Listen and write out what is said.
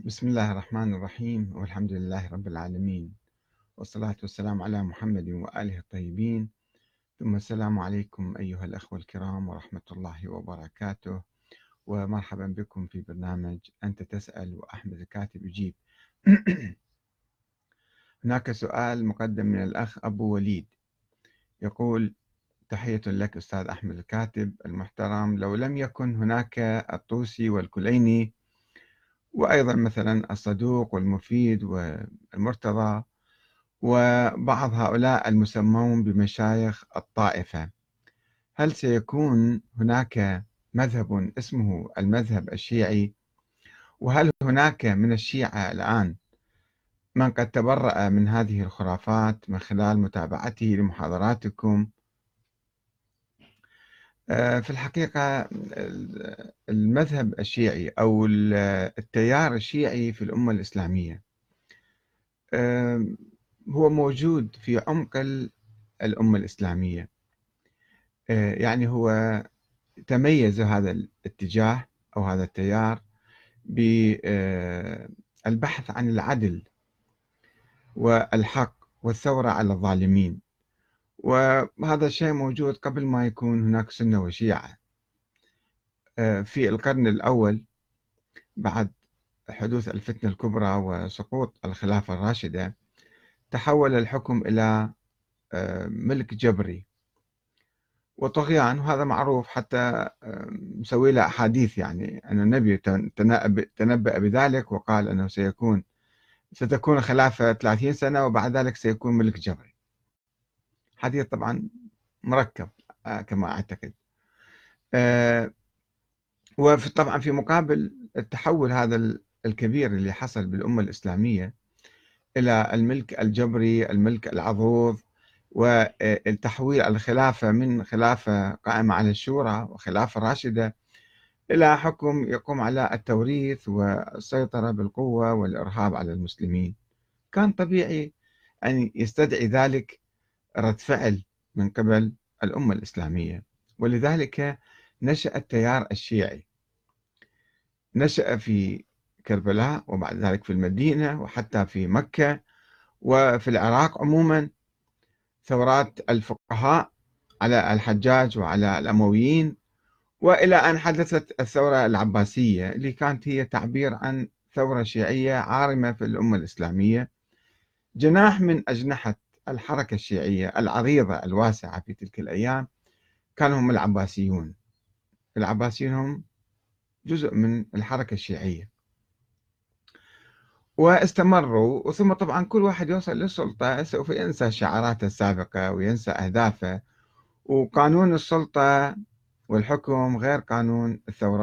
بسم الله الرحمن الرحيم والحمد لله رب العالمين والصلاة والسلام على محمد وآله الطيبين. ثم السلام عليكم أيها الأخوة الكرام ورحمة الله وبركاته. ومرحبا بكم في برنامج أنت تسأل وأحمد الكاتب يجيب. هناك سؤال مقدم من الأخ أبو وليد. يقول تحية لك أستاذ أحمد الكاتب المحترم لو لم يكن هناك الطوسي والكليني وأيضا مثلا الصدوق والمفيد والمرتضى وبعض هؤلاء المسمون بمشايخ الطائفة. هل سيكون هناك مذهب اسمه المذهب الشيعي؟ وهل هناك من الشيعة الآن من قد تبرأ من هذه الخرافات من خلال متابعته لمحاضراتكم؟ في الحقيقة المذهب الشيعي أو التيار الشيعي في الأمة الإسلامية هو موجود في عمق الأمة الإسلامية. آه، يعني هو تميز هذا الاتجاه أو هذا التيار بالبحث عن العدل والحق والثورة على الظالمين. وهذا الشيء موجود قبل ما يكون هناك سنة وشيعة. آه، في القرن الأول بعد حدوث الفتنة الكبرى وسقوط الخلافة الراشدة تحول الحكم إلى آه، ملك جبري. وطغيان وهذا معروف حتى آه، مسوي له أحاديث يعني. أن النبي تنبأ بذلك وقال أنه سيكون ستكون خلافة 30 سنة وبعد ذلك سيكون ملك جبري. حديث طبعا مركب آه، كما أعتقد. آه، وطبعا في مقابل التحول هذا الكبير اللي حصل بالأمة الإسلامية إلى الملك الجبري الملك العضوض والتحويل الخلافة من خلافة قائمة على الشورى وخلافة راشدة إلى حكم يقوم على التوريث والسيطرة بالقوة والإرهاب على المسلمين. كان طبيعي أن يستدعي ذلك رد فعل من قبل الأمة الإسلامية. ولذلك نشأ التيار الشيعي. نشأ في كربلاء وبعد ذلك في المدينة وحتى في مكة وفي العراق عموما. ثورات الفقهاء على الحجاج وعلى الأمويين. وإلى أن حدثت الثورة العباسية اللي كانت هي تعبير عن ثورة شيعية عارمة في الأمة الإسلامية. جناح من أجنحة الحركة الشيعية العريضة الواسعة في تلك الأيام كانوا هم العباسيون. العباسيون هم جزء من الحركة الشيعية. واستمروا ثم طبعا كل واحد يوصل للسلطة سوف ينسى شعاراته السابقة وينسى أهدافه. وقانون السلطة والحكم غير قانون الثورات.